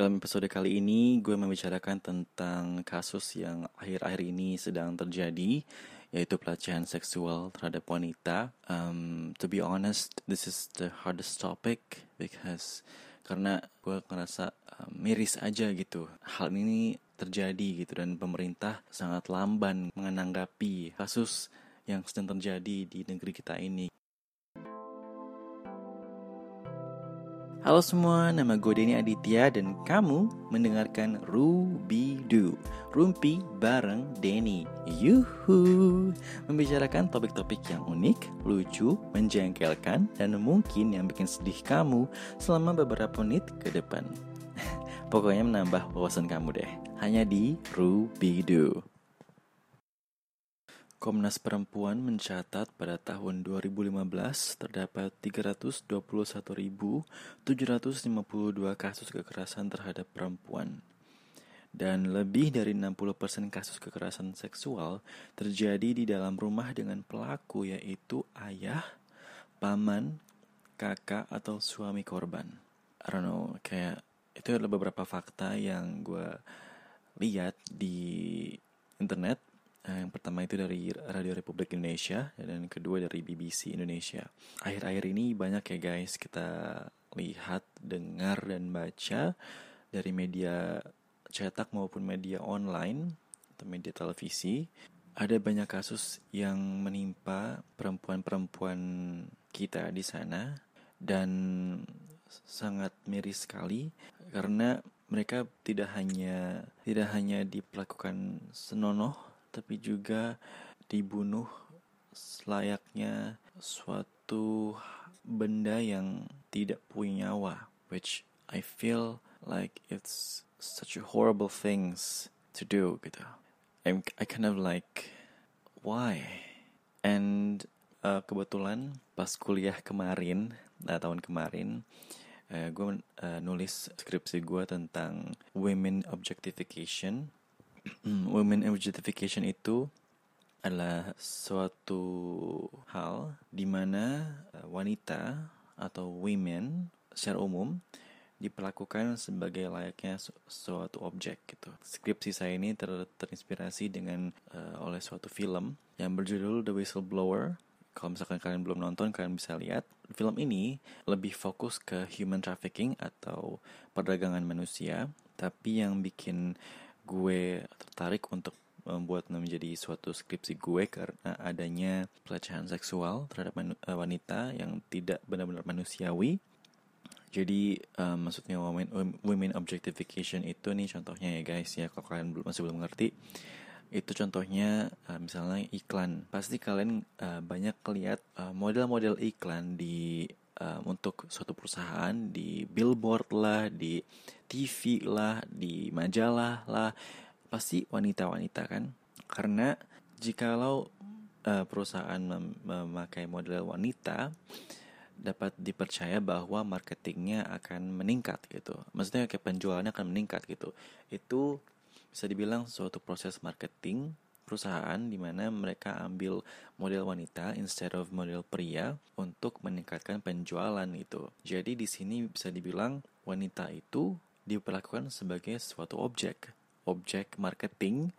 Dalam episode kali ini, gue membicarakan tentang kasus yang akhir-akhir ini sedang terjadi, yaitu pelecehan seksual terhadap wanita. Um, to be honest, this is the hardest topic because karena gue ngerasa um, miris aja gitu. Hal ini terjadi gitu dan pemerintah sangat lamban menanggapi kasus yang sedang terjadi di negeri kita ini. Halo semua, nama gue Denny Aditya dan kamu mendengarkan Ruby Do Rumpi bareng Denny. Yuhu. Membicarakan topik-topik yang unik, lucu, menjengkelkan, dan mungkin yang bikin sedih kamu selama beberapa menit ke depan. Pokoknya menambah wawasan kamu deh. Hanya di Ruby Do Komnas Perempuan mencatat pada tahun 2015 terdapat 321.752 kasus kekerasan terhadap perempuan. Dan lebih dari 60% kasus kekerasan seksual terjadi di dalam rumah dengan pelaku yaitu ayah, paman, kakak, atau suami korban. I don't know, kayak itu adalah beberapa fakta yang gue lihat di internet yang pertama itu dari Radio Republik Indonesia dan kedua dari BBC Indonesia. Akhir-akhir ini banyak ya guys kita lihat, dengar dan baca dari media cetak maupun media online atau media televisi ada banyak kasus yang menimpa perempuan-perempuan kita di sana dan sangat miris sekali karena mereka tidak hanya tidak hanya diperlakukan senonoh tapi juga dibunuh selayaknya suatu benda yang tidak punya nyawa which I feel like it's such a horrible things to do gitu. I'm, I kind of like why? And uh, kebetulan pas kuliah kemarin nah, tahun kemarin uh, gue uh, nulis skripsi gue tentang women objectification women objectification itu adalah suatu hal di mana uh, wanita atau women secara umum diperlakukan sebagai layaknya su suatu objek gitu. Skripsi saya ini ter terinspirasi dengan uh, oleh suatu film yang berjudul The Whistleblower. Kalau misalkan kalian belum nonton, kalian bisa lihat. Film ini lebih fokus ke human trafficking atau perdagangan manusia, tapi yang bikin gue tertarik untuk membuat menjadi suatu skripsi gue karena adanya pelecehan seksual terhadap eh, wanita yang tidak benar-benar manusiawi. Jadi um, maksudnya women, women objectification itu nih contohnya ya guys ya kalau kalian belum masih belum ngerti itu contohnya uh, misalnya iklan pasti kalian uh, banyak lihat uh, model-model iklan di uh, untuk suatu perusahaan di billboard lah di TV lah, di majalah lah, pasti wanita-wanita kan. Karena jikalau uh, perusahaan mem memakai model wanita, dapat dipercaya bahwa marketingnya akan meningkat gitu. Maksudnya kayak penjualannya akan meningkat gitu. Itu bisa dibilang suatu proses marketing perusahaan di mana mereka ambil model wanita instead of model pria untuk meningkatkan penjualan itu. Jadi di sini bisa dibilang wanita itu diperlakukan sebagai suatu objek, objek marketing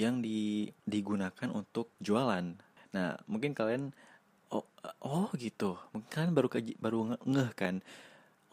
yang di, digunakan untuk jualan. Nah, mungkin kalian oh oh gitu, mungkin kalian baru baru ngeh kan.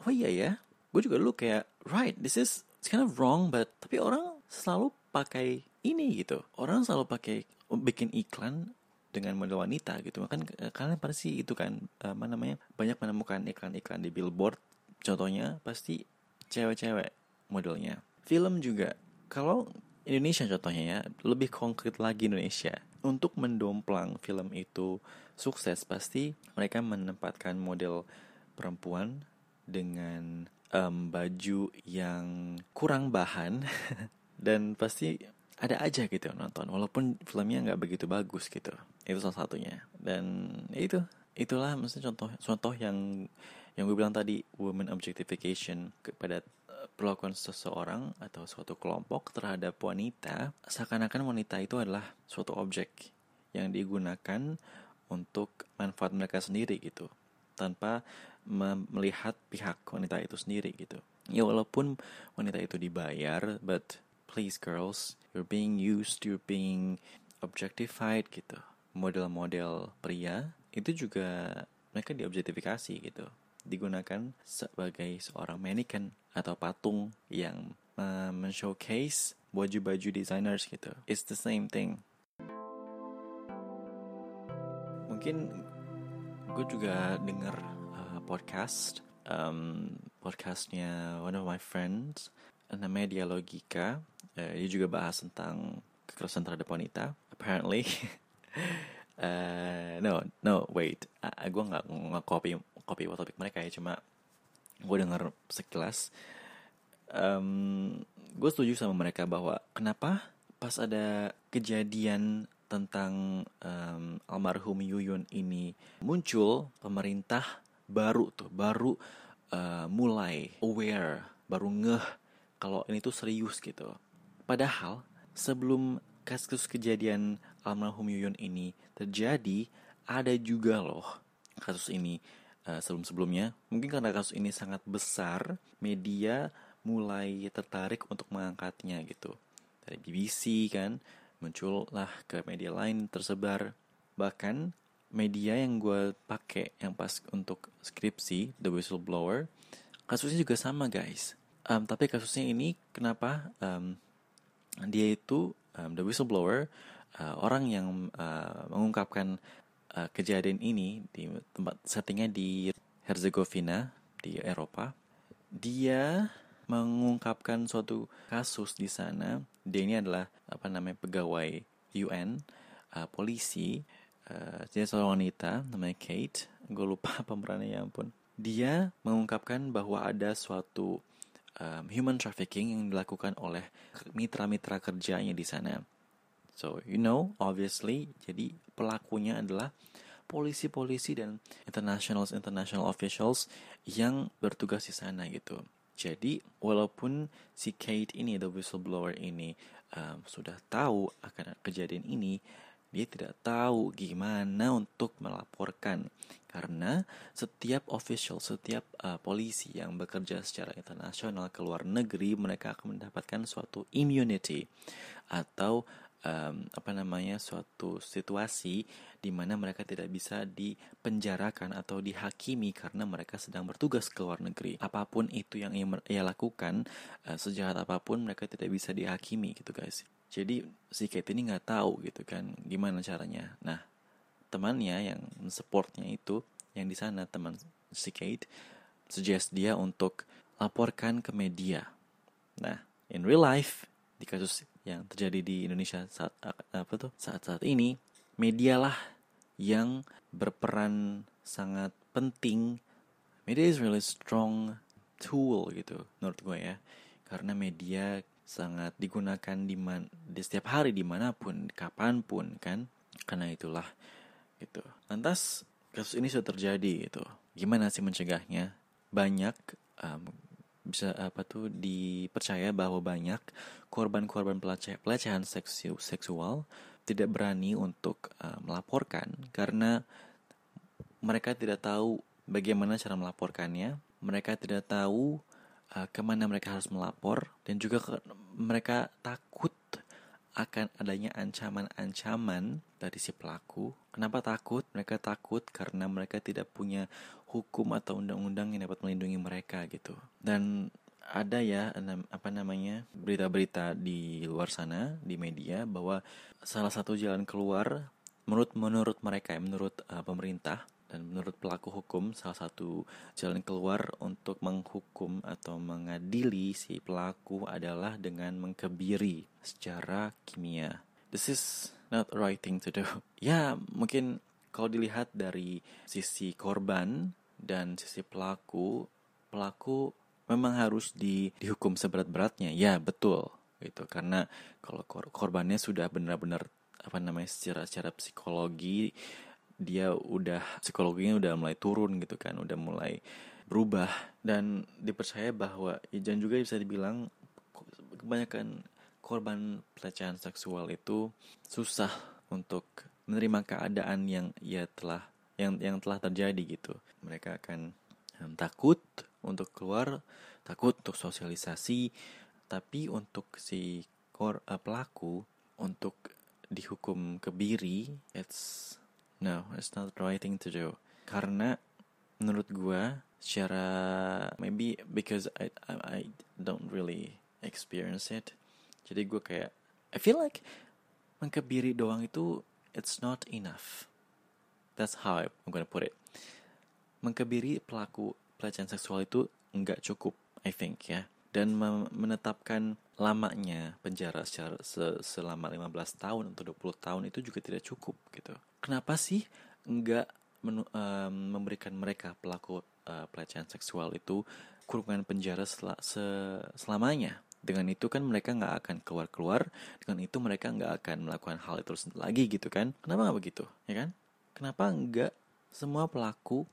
Oh iya ya, gue juga dulu kayak right, this is kind of wrong, but tapi orang selalu pakai ini gitu. Orang selalu pakai bikin iklan dengan model wanita gitu. Kan kalian pasti itu kan apa namanya banyak menemukan iklan-iklan di billboard. Contohnya pasti cewek-cewek modelnya. Film juga, kalau Indonesia contohnya ya, lebih konkret lagi Indonesia. Untuk mendomplang film itu sukses, pasti mereka menempatkan model perempuan dengan um, baju yang kurang bahan dan pasti ada aja gitu nonton walaupun filmnya nggak begitu bagus gitu. Itu salah satunya. Dan ya itu itulah maksudnya contoh contoh yang yang gue bilang tadi woman objectification kepada perlakuan seseorang atau suatu kelompok terhadap wanita, seakan-akan wanita itu adalah suatu objek yang digunakan untuk manfaat mereka sendiri gitu, tanpa melihat pihak wanita itu sendiri gitu. ya walaupun wanita itu dibayar but please girls you're being used you're being objectified gitu. Model-model pria itu juga mereka diobjektifikasi gitu. Digunakan sebagai seorang mannequin atau patung yang uh, men-showcase baju-baju designers gitu. It's the same thing. Mungkin gue juga denger uh, podcast um, podcastnya one of my friends namanya Dialogika uh, dia juga bahas tentang kekerasan terhadap wanita apparently. Uh, no no wait. Uh, gue nggak nggak copy copy topik mereka ya cuma gue denger sekilas. Um, gue setuju sama mereka bahwa kenapa pas ada kejadian tentang um, almarhum Yuyun ini muncul pemerintah baru tuh baru uh, mulai aware baru ngeh kalau ini tuh serius gitu padahal sebelum kasus kejadian almarhum Yuyun ini terjadi ada juga loh kasus ini. Uh, sebelum-sebelumnya mungkin karena kasus ini sangat besar media mulai tertarik untuk mengangkatnya gitu. Dari BBC kan muncullah ke media lain tersebar. Bahkan media yang gue pakai yang pas untuk skripsi The Whistleblower kasusnya juga sama guys. Um, tapi kasusnya ini kenapa um, dia itu um, The Whistleblower uh, orang yang uh, mengungkapkan uh, kejadian ini di tempat settingnya di Herzegovina di Eropa dia mengungkapkan suatu kasus di sana. Dia ini adalah apa namanya pegawai UN, uh, polisi, uh, dia seorang wanita namanya Kate. Gue lupa pemerannya ya ampun. Dia mengungkapkan bahwa ada suatu um, human trafficking yang dilakukan oleh mitra-mitra kerjanya di sana. So you know, obviously, jadi pelakunya adalah polisi-polisi dan international international officials yang bertugas di sana gitu. Jadi, walaupun si Kate ini, the whistleblower ini, um, sudah tahu akan kejadian ini, dia tidak tahu gimana untuk melaporkan. Karena setiap official, setiap uh, polisi yang bekerja secara internasional ke luar negeri, mereka akan mendapatkan suatu immunity atau um, apa namanya suatu situasi di mana mereka tidak bisa dipenjarakan atau dihakimi karena mereka sedang bertugas ke luar negeri. Apa pun itu yang ia, lakukan, uh, sejahat apa pun mereka tidak bisa dihakimi gitu guys. Jadi si Kate ini nggak tahu gitu kan gimana caranya. Nah temannya yang supportnya itu yang di sana teman si Kate suggest dia untuk laporkan ke media. Nah in real life di kasus yang terjadi di Indonesia saat apa tuh saat-saat ini medialah yang berperan sangat penting. Media is really strong tool gitu menurut gue ya. Karena media sangat digunakan di man, di setiap hari di mana pun kapan pun kan? Karena itulah gitu. Lantas kasus ini sudah terjadi gitu. Gimana sih mencegahnya? Banyak um, bisa apa tuh dipercaya bahwa banyak korban-korban pelecehan seksu seksual tidak berani untuk uh, melaporkan karena mereka tidak tahu bagaimana cara melaporkannya, mereka tidak tahu uh, ke mana mereka harus melapor dan juga ke, mereka takut akan adanya ancaman-ancaman dari si pelaku. Kenapa takut? Mereka takut karena mereka tidak punya hukum atau undang-undang yang dapat melindungi mereka gitu. Dan ada ya apa namanya berita-berita di luar sana di media bahwa salah satu jalan keluar menurut menurut mereka ya, menurut uh, pemerintah dan menurut pelaku hukum salah satu jalan keluar untuk menghukum atau mengadili si pelaku adalah dengan mengkebiri secara kimia. This is not right thing to do. Ya, mungkin kalau dilihat dari sisi korban dan sisi pelaku, pelaku memang harus di, dihukum seberat-beratnya. Ya, betul gitu karena kalau kor korbannya sudah benar-benar apa namanya secara secara psikologi dia udah psikologinya udah mulai turun gitu kan udah mulai berubah. Dan dipercaya bahwa dan juga bisa dibilang kebanyakan korban pelecehan seksual itu susah untuk menerima keadaan yang ia telah yang yang telah terjadi gitu. Mereka akan takut untuk keluar takut untuk sosialisasi tapi untuk si kor uh, pelaku untuk dihukum kebiri it's no it's not the right thing to do. Karena menurut gua secara maybe because I I, I don't really experience it. Jadi gue kayak I feel like mengkebiri doang itu it's not enough. That's how I'm gonna put it. Mengkebiri pelaku pelecehan seksual itu nggak cukup I think ya. Dan menetapkan lamanya penjara secara se selama 15 tahun atau 20 tahun itu juga tidak cukup gitu. Kenapa sih nggak um, memberikan mereka pelaku uh, pelecehan seksual itu kurungan penjara sel se selamanya? Dengan itu kan mereka nggak akan keluar-keluar, dengan itu mereka nggak akan melakukan hal itu lagi gitu kan? Kenapa nggak begitu, ya kan? Kenapa nggak semua pelaku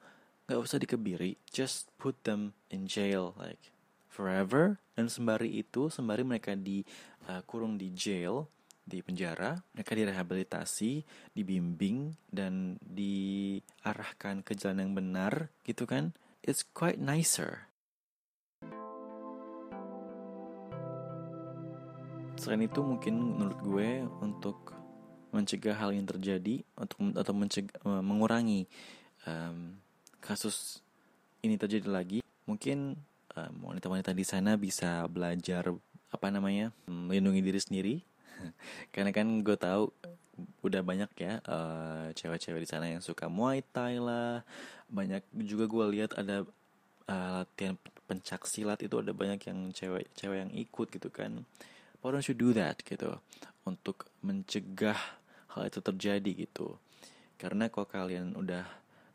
nggak usah dikebiri, just put them in jail like forever dan sembari itu sembari mereka dikurung uh, di jail di penjara mereka direhabilitasi dibimbing dan diarahkan ke jalan yang benar gitu kan? It's quite nicer. Selain itu mungkin menurut gue untuk mencegah hal yang terjadi untuk atau mencegah, mengurangi um, kasus ini terjadi lagi mungkin wanita-wanita di sana bisa belajar apa namanya melindungi diri sendiri karena kan gue tahu udah banyak ya cewek cewek-cewek di sana yang suka muay thai lah. Banyak juga gue lihat ada uh, latihan pencak silat itu ada banyak yang cewek-cewek yang ikut gitu kan. Why don't you do that gitu untuk mencegah hal itu terjadi gitu. Karena kalau kalian udah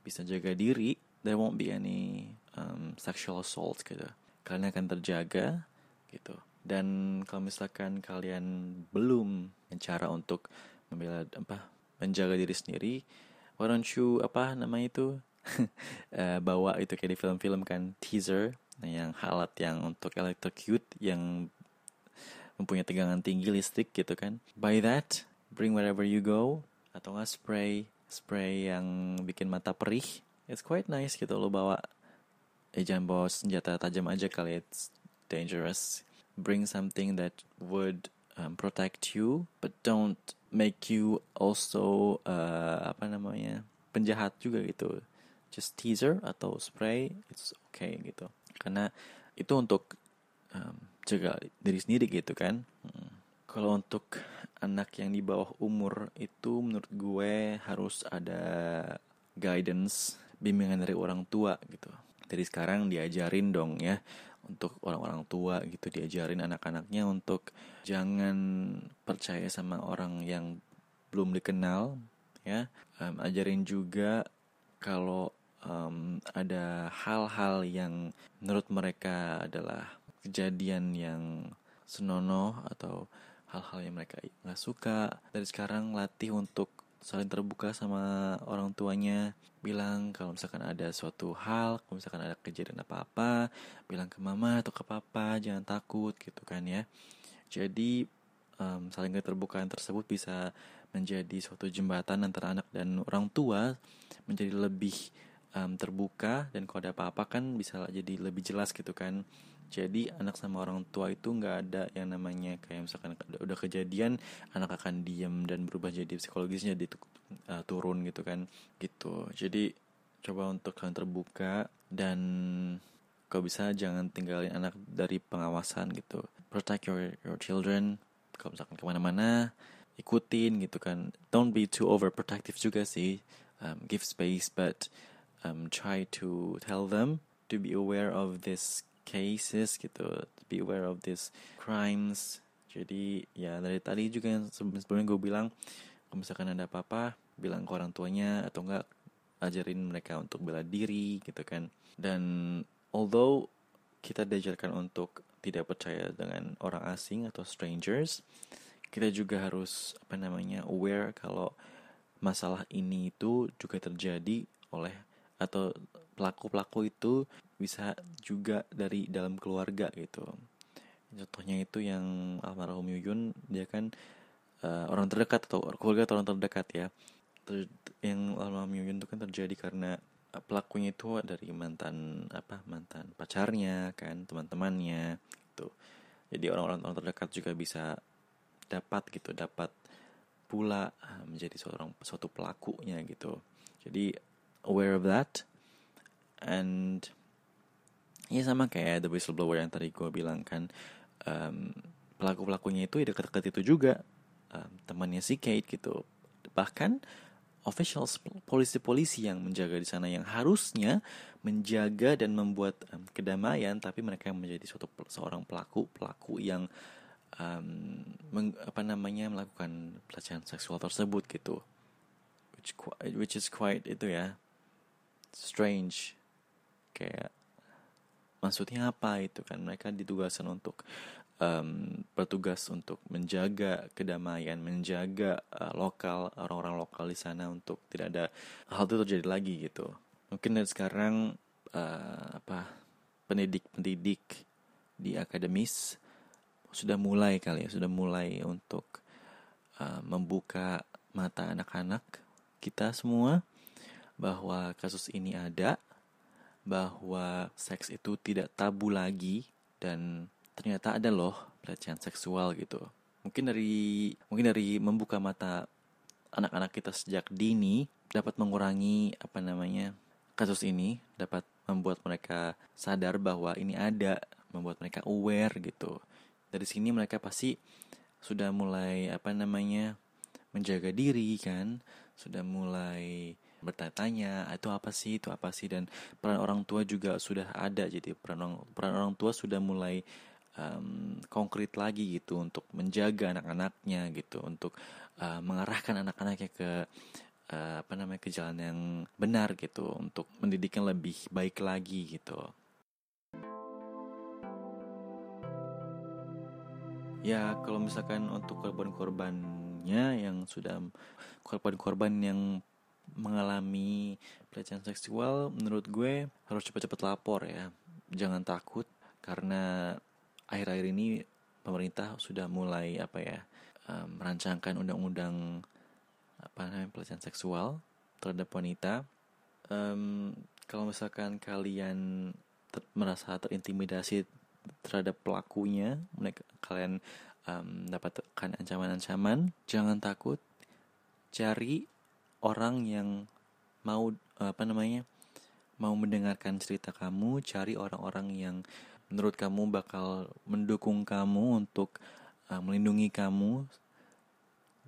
bisa jaga diri there won't be any um, sexual assault gitu. Kalian akan terjaga gitu dan kalau misalkan kalian belum cara untuk membela apa menjaga diri sendiri why don't you apa namanya itu uh, bawa itu kayak di film-film kan teaser yang alat yang untuk electrocute yang mempunyai tegangan tinggi listrik gitu kan. By that bring wherever you go atau nggak spray spray yang bikin mata perih it's quite nice gitu lo bawa eh jangan bawa senjata tajam aja kali it's dangerous bring something that would um, protect you but don't make you also uh, apa namanya penjahat juga gitu. Just teaser atau spray it's okay gitu. Karena itu untuk um, jaga diri sendiri gitu kan. Hmm. kalau untuk anak yang di bawah umur itu menurut gue harus ada guidance bimbingan dari orang tua gitu. Dari sekarang diajarin dong ya untuk orang-orang tua gitu diajarin anak-anaknya untuk jangan percaya sama orang yang belum dikenal ya. Um, ajarin juga kalau um, ada hal-hal yang menurut mereka adalah kejadian yang senonoh atau hal-hal yang mereka nggak suka. Dari sekarang latih untuk saling terbuka sama orang tuanya bilang kalau misalkan ada suatu hal kalau misalkan ada kejadian apa-apa bilang ke mama atau ke papa jangan takut gitu kan ya. Jadi um, saling keterbukaan tersebut bisa menjadi suatu jembatan antara anak dan orang tua menjadi lebih um, terbuka dan kalau ada apa-apa kan bisa jadi lebih jelas gitu kan jadi anak sama orang tua itu nggak ada yang namanya kayak misalkan udah kejadian anak akan diam dan berubah jadi psikologisnya jadi uh, turun gitu kan gitu. Jadi coba untuk kalian terbuka dan kalau bisa jangan tinggalin anak dari pengawasan gitu. Protect your your children kalau misalkan ke mana-mana ikutin gitu kan. Don't be too overprotective juga sih. Um, give space but um, try to tell them to be aware of this cases gitu. Be aware of these crimes. Jadi ya dari tadi juga yang sebelumnya gue bilang kalau misalkan ada apa-apa bilang ke orang tuanya atau enggak ajarin mereka untuk bela diri gitu kan. Dan although kita diajarkan untuk tidak percaya dengan orang asing atau strangers kita juga harus apa namanya aware kalau masalah ini itu juga terjadi oleh atau pelaku-pelaku itu bisa juga dari dalam keluarga gitu. Contohnya itu yang almarhum Yuyun dia kan uh, orang terdekat atau keluarga atau orang terdekat ya. Ter yang almarhum Yuyun itu kan terjadi karena pelakunya itu dari mantan apa mantan pacarnya kan teman-temannya gitu. Jadi orang-orang terdekat juga bisa dapat gitu dapat pula ah, menjadi seorang suatu pelakunya gitu. Jadi aware of that and ya sama kayak the whistleblower yang tadi gue bilang kan um, pelaku pelakunya itu ya dekat-dekat itu juga. Um, temannya si Kate gitu. Bahkan officials polisi-polisi yang menjaga di sana yang harusnya menjaga dan membuat um, kedamaian tapi mereka yang menjadi suatu seorang pelaku pelaku yang um, meng, apa namanya melakukan pelecehan seksual tersebut gitu. Which which is quite itu ya strange. Kayak maksudnya apa itu kan mereka ditugaskan untuk um, bertugas untuk menjaga kedamaian, menjaga uh, lokal orang-orang lokal di sana untuk tidak ada hal itu terjadi lagi gitu. Mungkin dari sekarang uh, apa pendidik-pendidik di akademis sudah mulai kali ya, sudah mulai untuk uh, membuka mata anak-anak kita semua bahwa kasus ini ada, bahwa seks itu tidak tabu lagi dan ternyata ada loh pelecehan seksual gitu. Mungkin dari mungkin dari membuka mata anak-anak kita sejak dini dapat mengurangi apa namanya kasus ini dapat membuat mereka sadar bahwa ini ada, membuat mereka aware gitu. Dari sini mereka pasti sudah mulai apa namanya menjaga diri kan, sudah mulai bertanya-tanya itu apa sih itu apa sih dan peran orang tua juga sudah ada jadi peran orang, peran orang tua sudah mulai um, konkret lagi gitu untuk menjaga anak-anaknya gitu untuk uh, mengarahkan anak-anaknya ke uh, apa namanya ke jalan yang benar gitu untuk mendidik yang lebih baik lagi gitu. Ya kalau misalkan untuk korban-korbannya yang sudah korban-korban yang mengalami pelecehan seksual menurut gue harus cepat-cepat lapor ya jangan takut karena akhir-akhir ini pemerintah sudah mulai apa ya merancangkan undang-undang apa namanya pelecehan seksual terhadap wanita. Um, kalau misalkan kalian ter merasa terintimidasi terhadap pelakunya, mereka kalian um, dapatkan ancaman-ancaman, jangan takut, cari orang yang mau apa namanya mau mendengarkan cerita kamu, cari orang-orang yang menurut kamu bakal mendukung kamu untuk uh, melindungi kamu.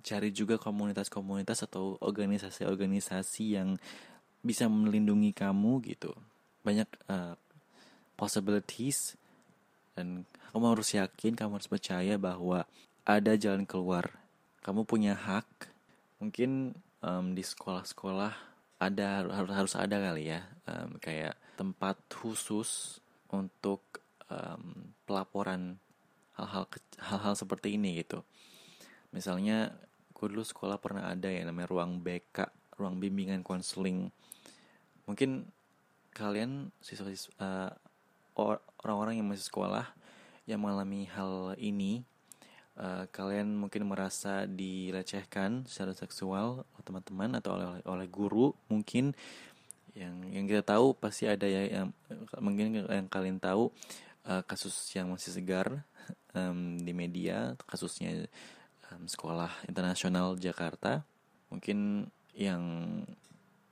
Cari juga komunitas-komunitas atau organisasi-organisasi yang bisa melindungi kamu gitu. Banyak uh, possibilities dan kamu harus yakin kamu harus percaya bahwa ada jalan keluar. Kamu punya hak. Mungkin um, di sekolah-sekolah ada harus harus ada kali ya um, kayak tempat khusus untuk um, pelaporan hal-hal hal-hal seperti ini gitu. Misalnya, gue dulu sekolah pernah ada yang namanya ruang BK, ruang bimbingan konseling. Mungkin kalian siswa-siswa uh, orang-orang yang masih sekolah yang mengalami hal ini, uh, kalian mungkin merasa dilecehkan secara seksual oleh teman-teman atau oleh oleh guru mungkin. Yang yang kita tahu pasti ada ya yang mungkin yang kalian tahu uh, kasus yang masih segar um, di media kasusnya um, sekolah internasional Jakarta. Mungkin yang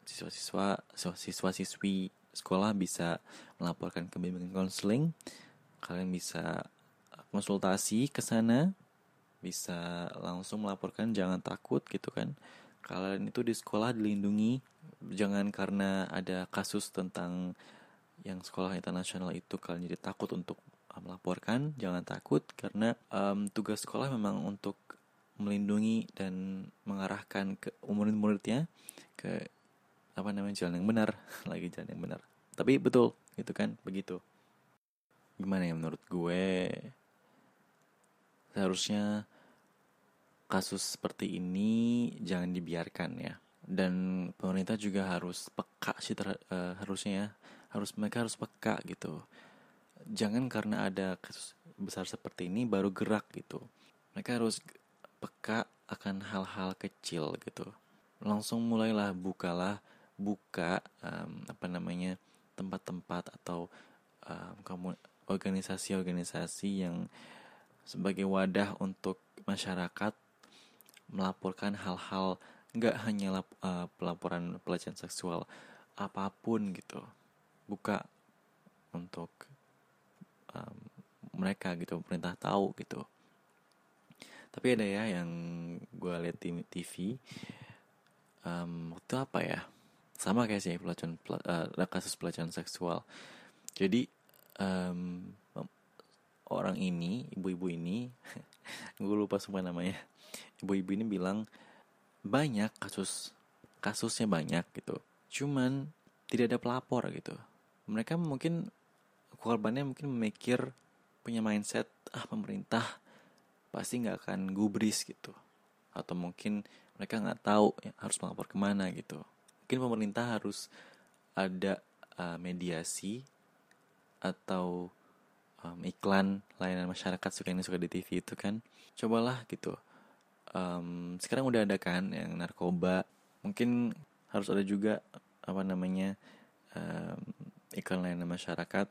siswa-siswa siswa-siswi sekolah bisa melaporkan ke bimbingan konseling. Kalian bisa konsultasi ke sana bisa langsung melaporkan jangan takut gitu kan. Kalian itu di sekolah dilindungi jangan karena ada kasus tentang yang sekolah internasional itu kalian jadi takut untuk uh, melaporkan jangan takut karena um, tugas sekolah memang untuk melindungi dan mengarahkan ke murid-muridnya ke apa namanya jalan yang benar lagi jalan yang benar. Tapi betul gitu kan begitu. Gimana ya menurut gue seharusnya kasus seperti ini jangan dibiarkan ya. Dan pemerintah juga harus peka sih ter, uh, harusnya ya. Harus mereka harus peka gitu. Jangan karena ada kasus besar seperti ini baru gerak gitu. Mereka harus peka akan hal-hal kecil gitu. Langsung mulailah bukalah buka um, apa namanya tempat-tempat atau um, organisasi-organisasi yang sebagai wadah untuk masyarakat melaporkan hal-hal nggak hanya lap, uh, pelaporan pelecehan seksual apa pun gitu buka untuk um, mereka gitu pemerintah tahu gitu. Tapi ada ya yang gue lihat di TV um, waktu apa ya? Sama kayak sih pelecehan uh, kasus pelecehan seksual. Jadi um, orang ini ibu-ibu ini gue lupa semua namanya. Ibu-ibu ini bilang banyak kasus kasusnya banyak gitu. Cuman tidak ada pelapor gitu. Mereka mungkin korbannya mungkin memikir punya mindset ah pemerintah pasti nggak akan gubris gitu. Atau mungkin mereka nggak tahu ya, harus melapor ke mana gitu. Mungkin pemerintah harus ada uh, mediasi atau um, iklan layanan masyarakat suka ini suka di TV itu kan. Cobalah gitu. Um, sekarang udah ada kan yang narkoba. Mungkin harus ada juga apa namanya um, iklan layanan masyarakat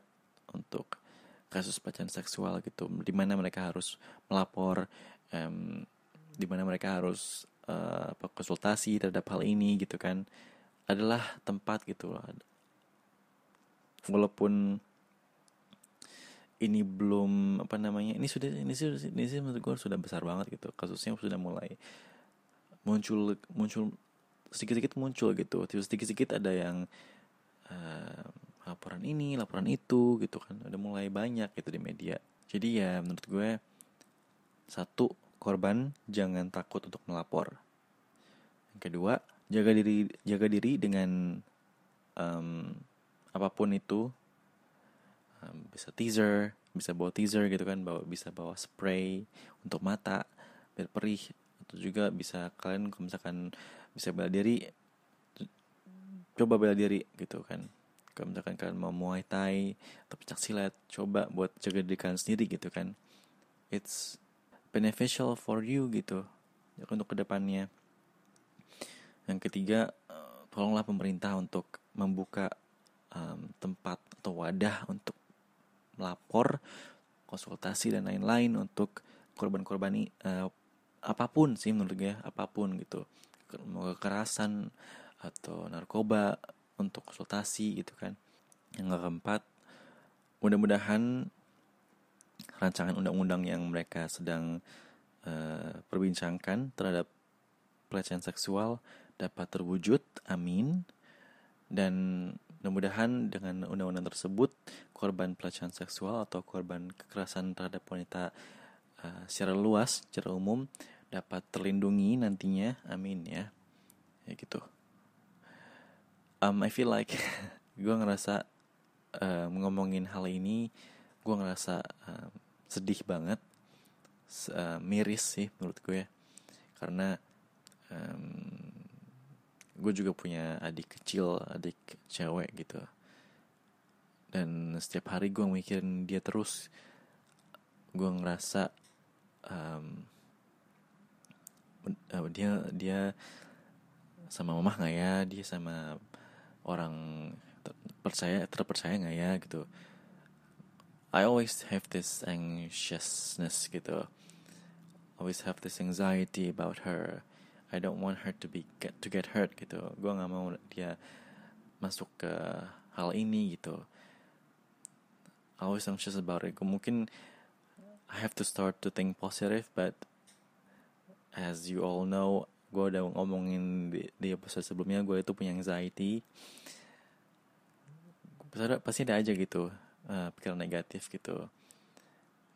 untuk kasus pelecehan seksual gitu. Di mana mereka harus melapor um, di mana mereka harus uh, konsultasi terhadap hal ini gitu kan. Adalah tempat gitu. Walaupun ini belum apa namanya ini sudah ini sih ini sih menurut gue sudah besar banget gitu. Kasusnya sudah mulai muncul muncul sedikit sedikit muncul gitu. Sedikit sedikit ada yang uh, laporan ini laporan itu gitu kan. Udah mulai banyak gitu di media. Jadi ya menurut gue satu korban jangan takut untuk melapor. Yang kedua jaga diri jaga diri dengan um, apa pun itu um, bisa teaser bisa bawa teaser gitu kan bawa bisa bawa spray untuk mata biar perih. Atau juga bisa kalian kalau misalkan bisa bela diri coba bela diri gitu kan. Kalau misalkan kalian mau muay thai atau pencak silat coba buat jaga diri kalian sendiri gitu kan. It's beneficial for you gitu untuk ke depannya. Yang ketiga, eh, tolonglah pemerintah untuk membuka um, tempat atau wadah untuk melapor, konsultasi dan lain-lain untuk korban-korban ini uh, apa pun sih menurut gue, apa pun gitu. Mau kekerasan atau narkoba untuk konsultasi gitu kan. Yang keempat, mudah-mudahan rancangan undang-undang yang mereka sedang uh, perbincangkan terhadap pelecehan seksual dapat terwujud. Amin. Dan mudah-mudahan dengan undang-undang tersebut korban pelecehan seksual atau korban kekerasan terhadap wanita uh, secara luas, secara umum dapat terlindungi nantinya. Amin ya. Ya gitu. Um, I feel like gue ngerasa uh, ngomongin hal ini, gue ngerasa uh, sedih banget, uh, miris sih menurut gue karena um, gue juga punya adik kecil adik cewek gitu. Dan setiap hari gue mikirin dia terus. Gue ngerasa um, dia dia sama mama nggak ya? Dia sama orang percaya terpercaya nggak ya? Gitu. I always have this anxiousness gitu. Always have this anxiety about her I don't want her to be get to get hurt gitu. Gue nggak mau dia masuk ke hal ini gitu. I always anxious about it. Mungkin I have to start to think positive but as you all know gue udah ngomongin di, di episode sebelumnya gue itu punya anxiety. Pasti ada aja gitu uh, pikiran negatif gitu.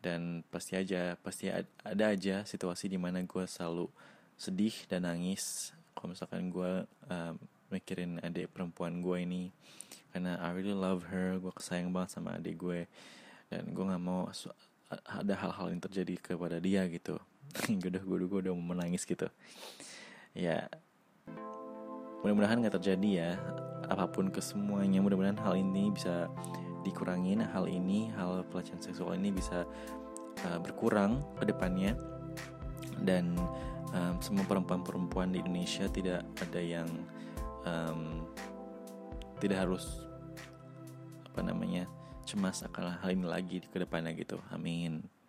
Dan pasti aja pasti ada aja situasi di mana gue selalu sedih dan nangis kalau misalkan gue uh, mikirin adik perempuan gue ini. Karena I really love her gue kesayang banget sama adik gue. Dan gue nggak mau ada hal-hal yang terjadi kepada dia gitu. Gue udah gue udah mau menangis gitu. Ya mudah-mudahan nggak terjadi ya. Apa pun kesemuanya mudah-mudahan hal ini bisa dikurangin. Hal ini hal pelecehan seksual ini bisa uh, berkurang ke depannya. Dan um, semua perempuan-perempuan di Indonesia tidak ada yang um, tidak harus apa namanya cemas akan hal ini lagi ke depannya gitu. Amin